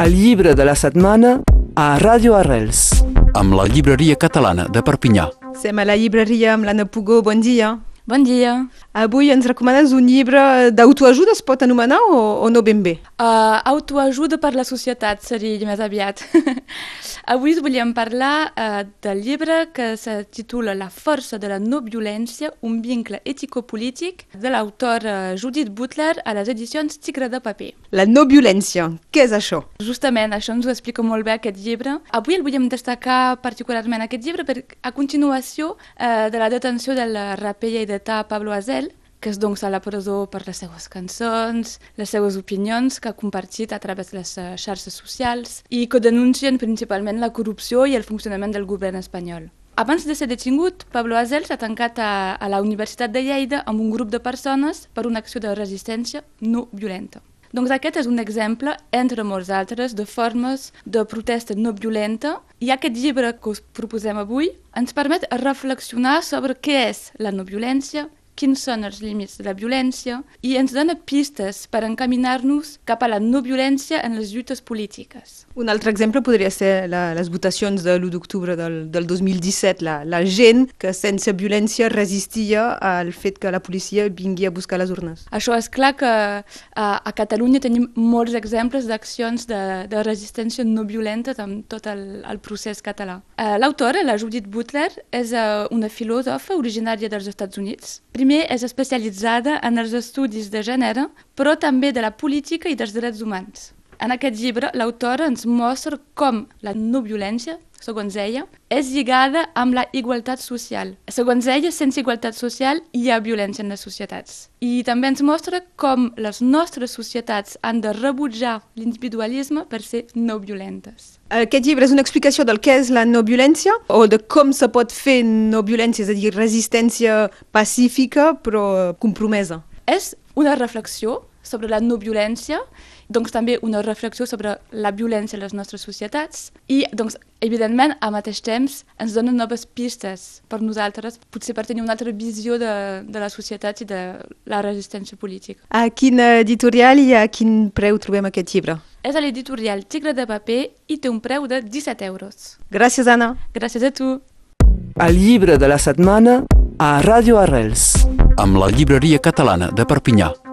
El llibre de la setmana a Ràdio Arrels. amb la llibreria catalana de Perpinyà. Som a la llibreria amb l'Anna Pugó. Bon dia. Bon dia. Avui ens recomanes un llibre d'autoajuda, es pot anomenar o, o no ben bé? Uh, autoajuda per la societat seria més aviat. Avui volíem parlar uh, del llibre que se titula La força de la no violència, un vincle ètico-polític de l'autor uh, Judith Butler a les edicions Tigre de paper. La no violència, què és això? Justament, això ens ho explica molt bé aquest llibre. Avui el volíem destacar particularment aquest llibre per, a continuació uh, de la detenció del raper lleidatà Pablo Azel, que és doncs a la presó per les seues cançons, les seues opinions que ha compartit a través de les eh, xarxes socials i que denuncien principalment la corrupció i el funcionament del govern espanyol. Abans de ser detingut, Pablo Azel s'ha tancat a, a la Universitat de Lleida amb un grup de persones per una acció de resistència no violenta. Doncs aquest és un exemple, entre molts altres, de formes de protesta no violenta. I aquest llibre que us proposem avui ens permet reflexionar sobre què és la no violència, quins són els límits de la violència i ens dona pistes per encaminar-nos cap a la no violència en les lluites polítiques. Un altre exemple podria ser la, les votacions de l'1 d'octubre del, del 2017, la, la gent que sense violència resistia al fet que la policia vingui a buscar les urnes. Això és clar que a, a Catalunya tenim molts exemples d'accions de, de resistència no violenta amb tot el, el procés català. Uh, L'autora, la Judith Butler, és uh, una filòsofa originària dels Estats Units. Primer és especialitzada en els estudis de gènere, però també de la política i dels drets humans. En aquest llibre, l'autora ens mostra com la no violència, segons ella, és lligada amb la igualtat social. Segons ella, sense igualtat social hi ha violència en les societats. I també ens mostra com les nostres societats han de rebutjar l'individualisme per ser no violentes. Aquest llibre és una explicació del que és la no violència o de com se pot fer no violència, és a dir, resistència pacífica però compromesa. És una reflexió sobre la no violència, doncs també una reflexió sobre la violència a les nostres societats i, doncs, evidentment, al mateix temps ens dona noves pistes per nosaltres, potser per tenir una altra visió de, de la societat i de la resistència política. A quin editorial i a quin preu trobem aquest llibre? És a l'editorial Tigre de paper i té un preu de 17 euros. Gràcies, Anna. Gràcies a tu. El llibre de la setmana a Ràdio Arrels. amb la llibreria catalana de Perpinyà.